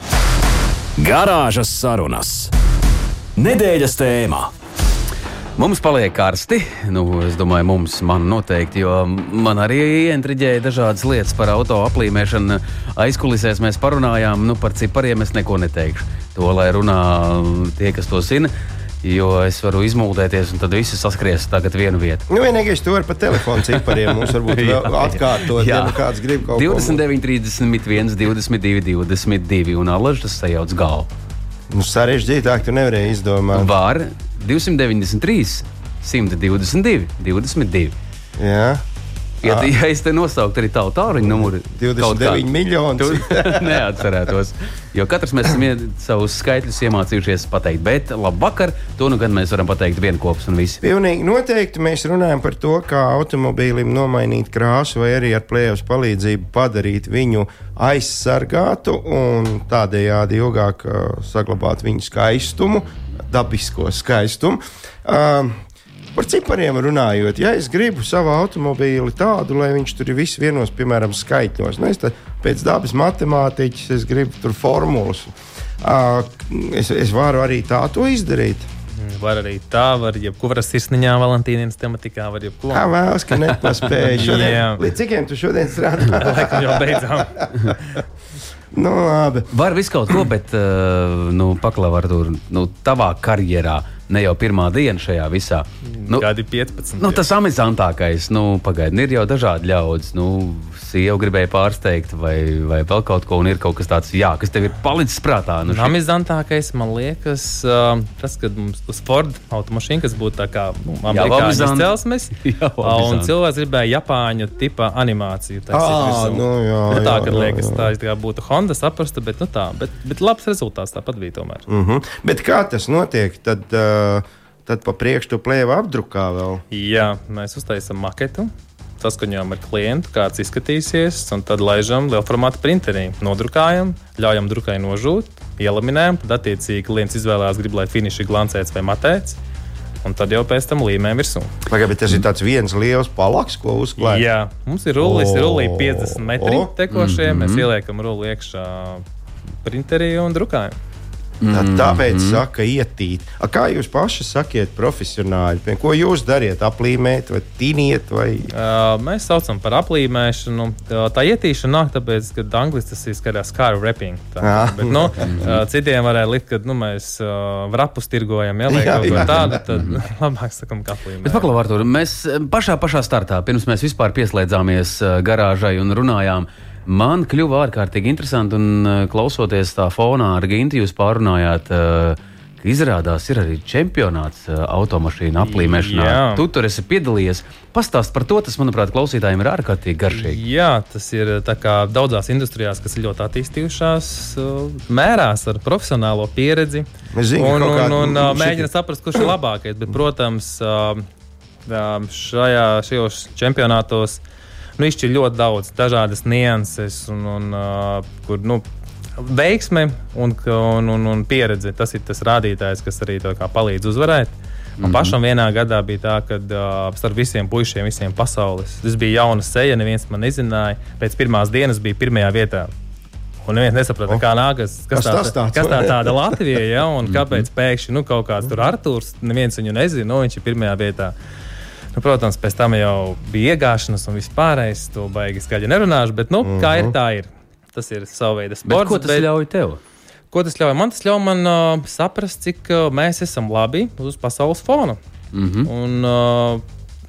Garāžas sarunas. Nedēļas tēmā. Mums paliek karsti. Nu, es domāju, mums man noteikti, jo man arī ieintriģēja dažādas lietas par auto aplīmēšanu. Aizkulisēs mēs parunājām, nu, par cipariem es neko neteikšu. To lai runā tie, kas to zina. Jo es varu izmuldēties, un tad viss saskries tagad vienu vietu. Nu, vienīgais, to var pa telefonu cipariem. Mums varbūt vēl atkārtot, ja nu kāds grib kaut ko. 29, 31, 22, 22, un alažs tas sajauc galvu. Nu, sarežģītāk tu nevarēji izdomāt. Var 293, 122, 22. Jā. Ja, ja es te nosauktu arī tavu tāluņu numuru, 29 miljonus. Neatcerētos. Jo katrs mēs esam savus skaitļus iemācījušies pateikt. Bet labvakar, to nu gan mēs varam pateikt vienopus un visi. Pilnīgi noteikti mēs runājam par to, kā automobīlim nomainīt krāsu, vai arī ar plēves palīdzību padarīt viņu aizsargātu un tādējādi ilgāk uh, saglabāt viņu skaistumu, dabisko skaistumu. Uh, Par cipariem runājot, ja es gribu savu automobīli tādu, lai viņš tur ir viss vienos, piemēram, skaitļos, nu, tā, pēc dabas matemātiķis, es gribu tur formulas. Uh, es, es varu arī tā to izdarīt. Var arī tā, var jebkuras sirsniņā, Valentīnas tematikā, var jebko. Kā vēlas, ka nepaspēju. Šodien, līdz cikiem tu šodien strādā? Laikam jau beidzām. nu, labi. Var visu kaut ko, bet, uh, nu, paklavar tur, nu, tavā karjerā. Ne jau pirmā diena šajā visā. Nu, Gadi 15. Nu, tas amizantākais, nu, pagaidi, ir jau dažādi ļaudis. Nu, sieva gribēja pārsteigt, vai, vai vēl kaut ko, un ir kaut kas tāds, jā, kas tev ir palicis prātā. Nu, šī- amizantākais, man liekas, uh, tas, kad mums uz Ford automašīna, kas būtu tā kā nu, amerikāņu izcelsmes, Jā, uh, un cilvēks gribēja Japāņu tipa animāciju. taisīt Ā, virsū. nu jā, nu, tā, jā, kad jā, liekas, jā. tā, tā būtu Honda saprasta, bet, nu, tā, bet, bet labs rezultāts tāpat bija tomēr. Uh -huh. Bet kā tas notiek? Tad, uh, tad pa priekšu tu plēvi apdrukā vēl. Jā, mēs uztaisām maketu. Saskaņojam ar klientu, kāds izskatīsies, un tad laižam lielu formātu printerī. Nodrukājam, ļaujam drukai nožūt, ielaminējam, tad attiecīgi klients izvēlējās, grib, lai finišs ir glancēts vai matēts, un tad jau pēc tam līmējam virsū. Pagaid, bet tas ir tāds viens liels palaks, ko uzklāt. Jā, mums ir rullis, O, ir rullī 50 metri o, tekošie. Mēs ieliekam rulli iekšā printerī un drukājam. Tā, Mhm. tāpēc mm -hmm. saka, ietīt. A, kā jūs paši sakiet, profesionāļi, ko jūs dariet? Aplīmēt, vai tiniet, vai Uh, mēs saucam par aplīmēšanu. Tā, tā ietīšana nāk tāpēc, ka angļuiski tas ir skatās kā rapping. Tā, Ah. bet, nu, citiem varētu likt, ka nu, mēs uh, vrapus tirgojam, ja Jā, kaut ko tādu, tad labāk sakam, ka aplīmē. Bet paklausā, Artur, mēs pašā, pašā startā, pirms mēs vispār pieslēdzāmies garāžai un runājām, man kļuva ārkārtīgi interesanti, un eh, klausoties tā fonā ar Gintu, jūs pārunājāt. eh, ka Izrādās, ir arī čempionāts eh, automašīnu aplīmēšanā. Jā. Tu tur esi piedalījies. Pastāst par to, tas, manuprāt, klausītājiem ir ārkārtīgi garšīgi. Jā, tas ir tā kā daudzās industrijās, kas ir ļoti attīstījušās, uh, mērās ar profesionālo pieredzi. Zinu, un, un, un uh, šitie- mēģina saprast, kurš ir labākais. Bet, protams, uh, uh, šajā, šajos čempionātos nu, izšķir ļoti daudz dažādas nianses, un, un, uh, kur nu, veiksme un, un, un, un pieredze. Tas ir tas rādītājs, kas arī palīdz uzvarēt. Man mm -hmm. pašam vienā gadā bija tā, ka uh, starp visiem puišiem, visiem pasaules, tas bija jauna seja, neviens man nezināja. Pēc pirmās dienas bija pirmajā vietā. Un neviens nesaprata, Oh. kā nākas, kas, Kas tā, kas tā tāda Latvija, ja, un kāpēc pēkšņi nu, kaut kāds tur Arthurs, neviens viņu nezina, nu, viņš ir pirmajā vietā. Nu, protams, pēc tam jau bija iegāšanas un viss pārējais. To baigi skaļi nerunāšu, bet nu, mm -hmm. kā ir, tā ir. Tas ir sava veida Bet sports. ko tas ļauj tev? Ko tas ļauj? Man tas ļauj man uh, saprast, cik uh, mēs esam labi uz pasaules fona. Mm -hmm. Un, uh,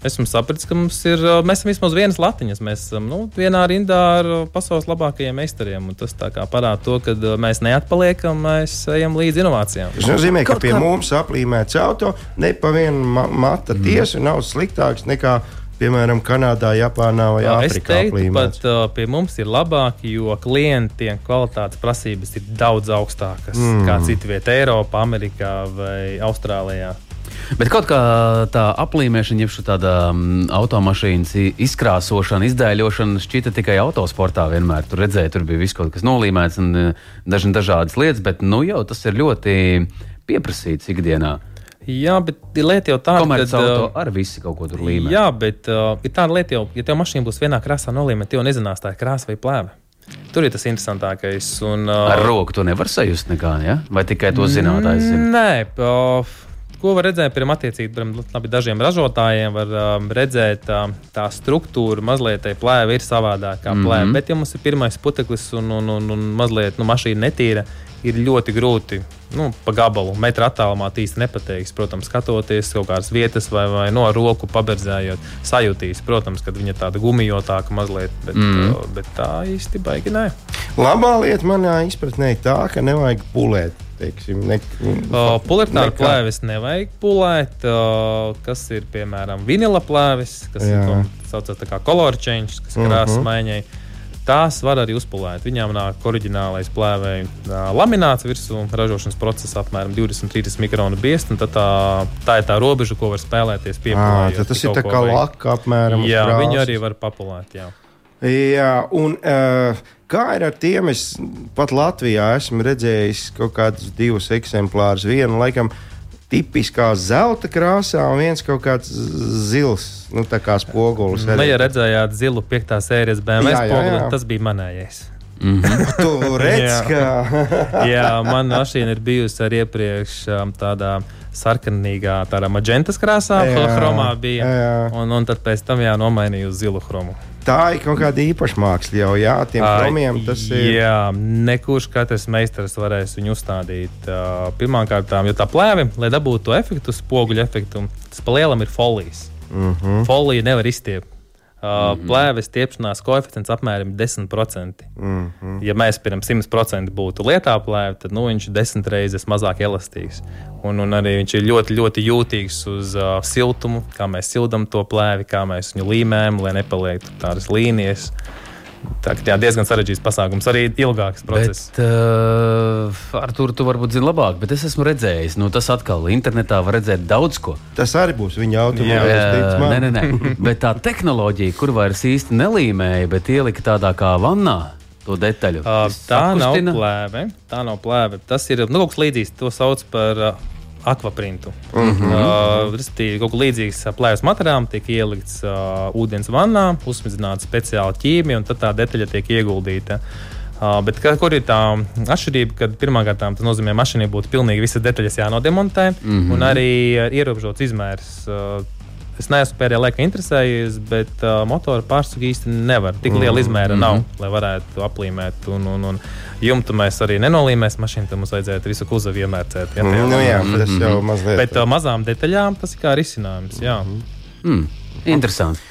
esmu sapratis, ka mums ir, mēs esam vismaz vienas latiņas. Mēs esam nu, vienā rindā ar pasaules labākajiem meistariem. un Tas tā kā parāda to, ka mēs neatpaliekam, mēs ejam līdz inovācijām. Tas nozīmē, ka pie mums aplīmēts auto ne pa vienu ma mata Mhm. tiesu nav sliktāks nekā, piemēram, Kanādā, Japānā vai Uh, Es Āfrikā teiktu, pat uh, pie mums ir labāk, jo klientiem kvalitātes prasības ir daudz augstākas mm. nekā citur vietā, Eiropā, Amerikā vai Austrālijā. Bet kaut kā tā aplīmēšana, jeb tāda um, automašīnas izkrāsošana, izdēļošana šķita tikai autosportā vienmēr. Tur redzēja, tur bija viss kaut kas nolīmēts un uh, dažna dažādas lietas, bet nu jau tas ir ļoti pieprasīts ikdienā. Jā, bet lieta jau tāda, ka, auto uh, ar visi kaut ko tur līmē. Jā, bet uh, ir tāda lieta, jau, ja tev mašīna būs vienā krāsā nolīmēta, jau nezinās, tā krāsa vai plēve. Tur ir tas interesantākais. Un, uh, Ar roku to nevar sajust nekā, ja? vai tikai to zinātājs zina. Nē, uh, ko var redzēt, piemēram, attiecīgi dažiem ražotājiem, var um, redzēt, uh, tā struktūra mazliet tai plēve ir savādāka kā plēve. Mm -hmm. Bet, ja mums ir pirmais puteklis un, un, un, un mazliet nu, mašīna netīra, ir ļoti grūti nu, pa gabalu, metra attālumā īsti nepateiks. Protams, skatoties kaut kādas vietas vai, vai no roku paberzējot, sajūtīs, protams, ka viņa ir tāda gumijotāka mazliet, bet, mm. bet tā īsti baigi nē. Labā lieta manā izpratnē ir tā, ka nevajag pulēt. Teiksim, ne, Uh, Polaritāra nekā- plēves nevajag pulēt, uh, kas ir piemēram vinila plēves, kas Jā. ir tā kā color change, kas ir Mhm. krāsas maiņai. Tās var arī uzpulēt. Viņām nāk oriģinālais plēvēja uh, lamināts virsū, ražošanas process apmēram 20-30 mikronu biezts. un tad Tā, tā ir tā robeža, ko var spēlēties pie Ā, tad tas ir tā kā laka apmēram. Jā, viņu krāsas. arī var papulēt. Jā. Jā, un uh, kā ir ar tiem? Es pat Latvijā esmu redzējis kaut kādus divus eksemplārus. Vienu laikam tipiskā zelta krāsā, un viens kaut kāds zils, nu tā kā spogulis. Nu, ja redzējāt zilu 5. sērijas BMW Jā, jā, spoguli, jā. tas bija manējais. Tu redz, Jā. ka. Jā, man mašīna ir bijusi arī iepriekš um, tādā sarkanīgā, tādā maģentas krāsā, Jā, kā chromā bija. jā. Un, un tad pēc tam jā, nomainīju uz zilu chromu. Tā ir kaut kāda īpaša māksla jau, jā, tiem Ā, chromiem tas ir. Jā, nekurš katrs meistars varēs viņu uzstādīt. Pirmkārt, jo tā plēve, lai dabūtu to efektu, spoguļu efektu, tas pa lielam ir folijas. Mm -hmm. Folija nevar izstiept. Uh, mm -hmm. Plēves stiepšanās koeficients apmēram 10%. Mm -hmm. Ja mēs pirms 100% būtu lietā plēve, tad nu, viņš ir desmit reizes mazāk elastīgs. Un, un arī viņš ir ļoti, ļoti jūtīgs uz uh, siltumu, kā mēs sildām to plēvi, kā mēs viņu līmējam, lai nepaliek tur tādas līnijas. Tā ir diezgan sarežģīts pasākums, arī ilgāks process. Bet, uh, ar to tu varbūt zini labāk, bet es esmu redzējis, nu, tas atkal internetā var redzēt daudz ko. Tas arī būs viņa Jā, automobīls. nē, nē, nē. Bet tā tehnoloģija, kur vairs īsti nelīmēja, bet ielika tādā kā vannā to detaļu. Uh, tā nav plēve. Tā nav plēve. Tas ir nu, kaut kas līdzīgs. To sauc par uh, akvaprintu. Uh Mhm. -huh. uh, Respektīvi, kaut kas līdzīgs uh, plēves materiālam tiek ielikts uh, ūdens vannā, uzsmidzināta speciāla ķīmija, un tad tā detaļa tiek ieguldīta. Uh, bet kā, kur ir tā atšķirība, kad pirmkārt tas nozīmē, ka mašīnai būtu pilnīgi visas detaļas jānodemontē, mm -hmm. un arī ierobežots izmērs. Uh, Es neesmu pēdējā laikā interesējies, bet uh, motora pārsaka īsti nevar. Tik liela Mm, izmēra mhm. nav, lai varētu aplīmēt. Un, un, un jumtu mēs arī nenolīmēsim mašīnu, mums vajadzētu visu kuzavu iemērcēt. Ja, Mm, Nu, jā, tas jau mazliet. Bet uh, mazām detaļām tas ir kā risinājums. Jā. Mm, interesanti.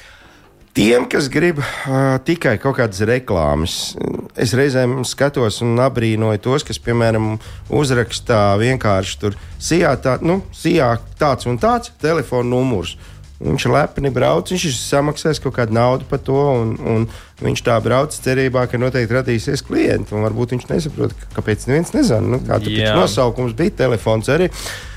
Tiem, kas grib uh, tikai kaut kādas reklāmas, es reizēm skatos un abrīnoju tos, kas, piemēram, uzrakstā vienkārši tur sijā, tā, nu, sijā tāds un tāds telefona numurs. Viņš lepni brauc, viņš ir samaksājis kaut kādu naudu par to, un, un viņš tā brauc cerībā, ka noteikti radīsies klienti. Varbūt viņš nesaprot, kāpēc neviens nezina, nu, kāda Jā. nosaukums bija telefons arī.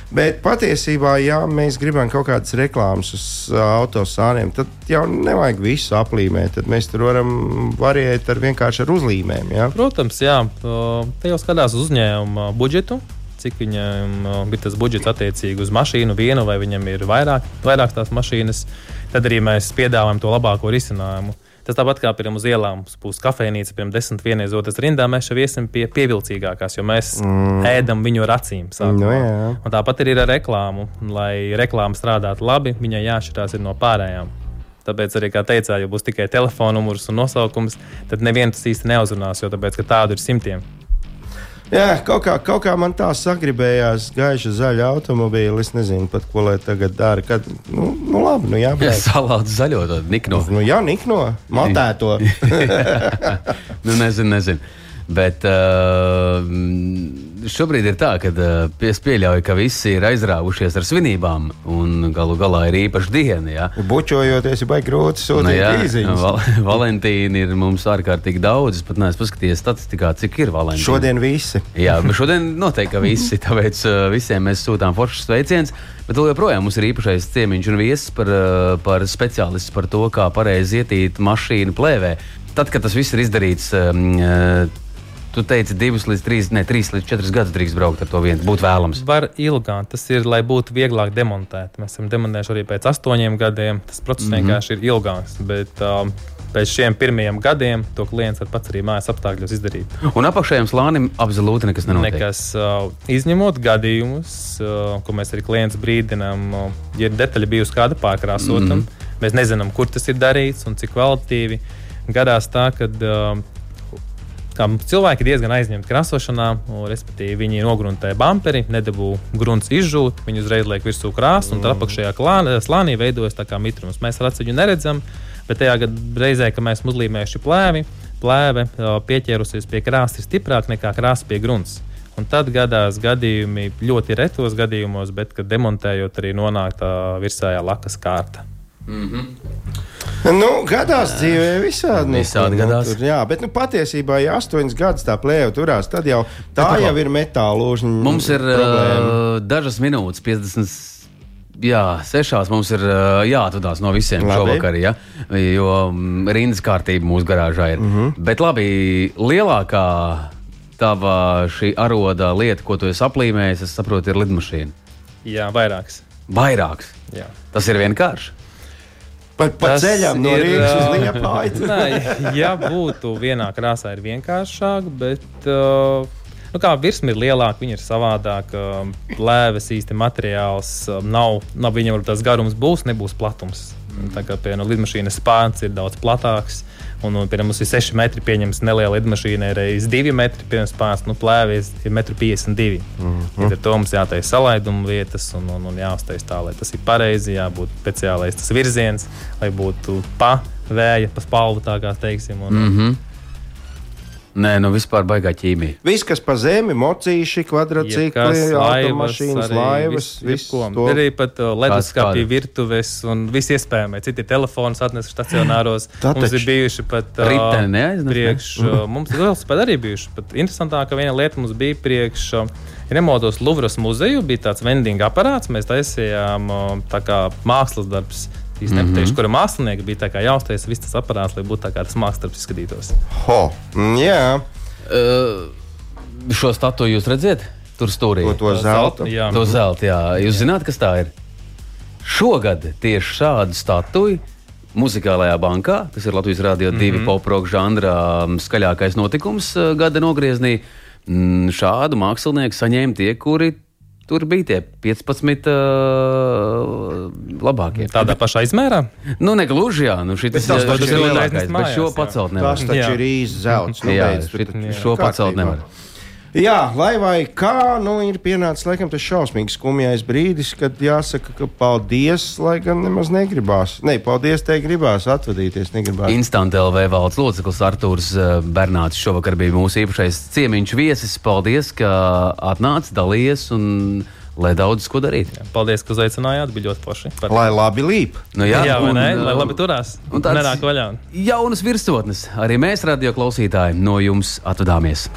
Bet patiesībā, ja mēs gribam kaut kādas reklāmas uz uh, autosāniem, tad jau nevajag visu aplīmēt. Tad mēs tur varam variēt ar vienkārši ar uzlīmēm. Ja? Protams, jā, uh, te jau skatās uz uzņēmuma budžetu. Cik viņam ir tas budžets attiecīgi uz mašīnu vienu, vai viņam ir vairāk, vairāk tās mašīnas, tad arī mēs piedāvājam to labāko risinājumu. Tas tāpat kā pirms uz ielām būs kafejnīca, pirms desmit vienreiz otras rindā, mēs jau iesim pie pievilcīgākās, jo mēs mm. ēdam viņu ar acīm. sākumā. Nu, jā. Un tāpat arī ar reklāmu. Lai reklāma strādātu labi, viņai jāatšķirās ir no pārējām. Tāpēc arī, kā teicāt, ja būs tikai telefona numurs un nosaukums, tad neviens tas īsti neuzrunās, jo tāpēc, ka tādu ir simtiem. Jā, kaut kā, kaut kā man tā sagribējās gaiša zaļa automobīļa. Es nezinu pat, ko lai tagad dara. Kad, nu, nu labi, nu Jā, jābrauc. salātu zaļo, to nikno. Nu, jā, nikno, matēto. nu, nezinu, nezinu. Bet uh, šobrīd ir tā, ka uh, es pieļauju, ka visi ir aizrāvušies ar svinībām, un galu galā ir īpaša diena. Ja? Bučojoties, baigi grūti Nu, sūtīt jā, īziņas. val Valentīna ir mums ārkārtīgi daudz. Es pat neesmu paskatījies statistikā, cik ir Valentīna. Šodien visi. Jā, bet šodien noteikti visi. Tāpēc uh, visiem mēs sūtām foršas sveicienus. Bet joprojām mums ir īpašais ciemiņš un viesis par, uh, par speciālistu par to, kā pareizi ietīt mašīnu plēvē. Tad, kad tas viss ir izdarīts, uh, tu teici, divus līdz trīs, ne, trīs līdz četrus gadus drīkst braukt ar to vienu. Būtu vēlams. Var ilgāk, tas ir, lai būtu vieglāk demontēt. Mēs esam demontējuši arī pēc astoņiem gadiem. Tas process mm. -hmm. vienkārši ir ilgāks. Bet um, pēc šiem pirmajiem gadiem to klients var pats arī mājas apstākļos izdarīt. Un apakšējiem slānim absolūti nekas nenotiek. Nekas uh, izņemot gadījumus, uh, ko mēs arī klients brīdinām, uh, ja ir detaļa bijusi kāda pārkrāsota. Mm -hmm. Mēs nezinām, kur tas ir darīts un cik kvalitīvi. Gadās tā, ka uh, kā cilvēki diezgan aizņemti krāsošanā, respektīvi viņi nogruntē bumperi, nedabū grunts izžūt, viņi uzreiz liek virsū krāsu, un tad apakšējā klānā, slānī veidojas tā kā mitrums. Mēs ar viņu neredzam, bet tajā reizē, kad mēs uzlīmējuši plēvi, plēve pieķērusies pie krāsas ir stiprāka nekā krāsa pie grunts. Un tad gadās gadījumi, ļoti retos gadījumos, bet, kad demontējot, arī nonāk tā virsējā lakas kārta. Nu, gadās dzīvē visādi. Visādi nu, gadās. Tur, jā, bet nu, patiesībā, ja astoņas gadus tā plēve turās, tad jau tā Bet, jau ir metāla lūžņa. Mums ir problēma. uh, dažas minūtes, 50. Jā, sešās mums ir jāatvadās no visiem Labi. šovakar, ja? jo mm, rindas kārtība mūsu garāžā ir. Mm. -hmm. Bet labi, lielākā tava šī aroda lieta, ko tu esi aplīmējis, es saprotu, ir lidmašīna. Jā, vairāks. Vairāks. Jā. Tas ir vienkārši. Pat pa ceļam no Rīgas uz Liepāju. Ja būtu vienā krāsā, ir vienkāršāk, bet uh, nu, kā virsma ir lielāka, viņa ir savādāka. Lēves īsti materiāls uh, nav, nav viņam tas garums būs, nebūs platums. Tā kā piemēram lidmašīnas spārns ir daudz platāks. Un, un piemēram, mums ir 6 metri, pieņemts neliela lidmašīna, ir reizes 2 metri, piemēram, spārns, nu, plēvies ir 1,52 m. Līdz ar to mums jātaisa salaiduma vietas un, un, un jāuztais tā, lai tas ir pareizi, jābūt speciālais tas virziens, lai būtu pa vēja, pa spalvu tā kā teiksim. Un, mm -hmm. Nē, nu vispār baigā ķīmija. Viss, kas pa zemi, mocīši, kvadrcikli, automašīnas, laivas, viss to. Arī pat uh, leduskapī, virtuves un viss iespējamais. Citi telefons atnesa stacionāros. Mums ir bijuši pat uh, Riteni neaiznes, ne? priekš. Uh, mums ir velosipēdi arī bijuši. Pat interesantāka viena lieta mums bija priekš. Uh, Remotos Luvras muzeju bija tāds vending aparāts. Mēs taisījām tā kā mākslas darbs. Mhm. nepateikšu, mm -hmm. kura mākslinieka bija tā kā jāuztais viss tas aparāts, lai būtu tā kā tas mākslas darbs izskatītos. Ho, mm, jā, Uh, šo statuju jūs redzat? Tur stūrī. to, to zelta. Jā, To zelta, jā. Jūs zināt, kas tā ir? Šogad tieši šādu statuju Muzikālajā bankā, kas ir Latvijas Rādio 2 mm -hmm. poproka žanrā mm, skaļākais notikums uh, gada nogriezienī. Mm, Šādu mākslinieku saņēma tie, kuri tur bija tie 15 uh, labākie. Tādā pašā izmērā? Nu, negluži, jā, nu šis tas šis ir lielākais bet šo pacelt nevar. Tas taču Jā. ir īsts zelts. Nu, Jā, beidz, šit- šo pacelt nevar. Jā, lai vai kā, nu, ir pienācis laikam tas šausmīgs skumjais brīdis, kad jāsaka, ka paldies, lai gan nemaz negribās. Nē, paldies, te gribās atvadīties, negribās. Instant LV valdes loceklis Artūrs eh, Bernāts šovakar bija mūsu īpašais ciemiņš viesis. Paldies, ka atnācis, dalījies un lai daudz ko darīt. Paldies, ka uzaicinājāt. Bija ļoti forši. Par... Lai labi līp. Nu, Jā, jā vai un, ne? eh, Lai labi turās. un tāds- Nenāk vaļā. Jaunas virsotnes. Arī mēs, radio klausītāji, no jums atvadāmies.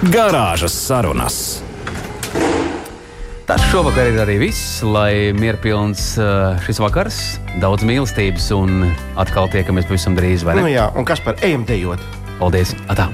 Garāžas sarunas. Tas šovakar ir arī viss, lai mierpilns eh, šis vakars, daudz mīlestības un atkal tiekamies pavisam drīz. vai ne? Nu jā, un kas par ejam dejot? Paldies! Atā.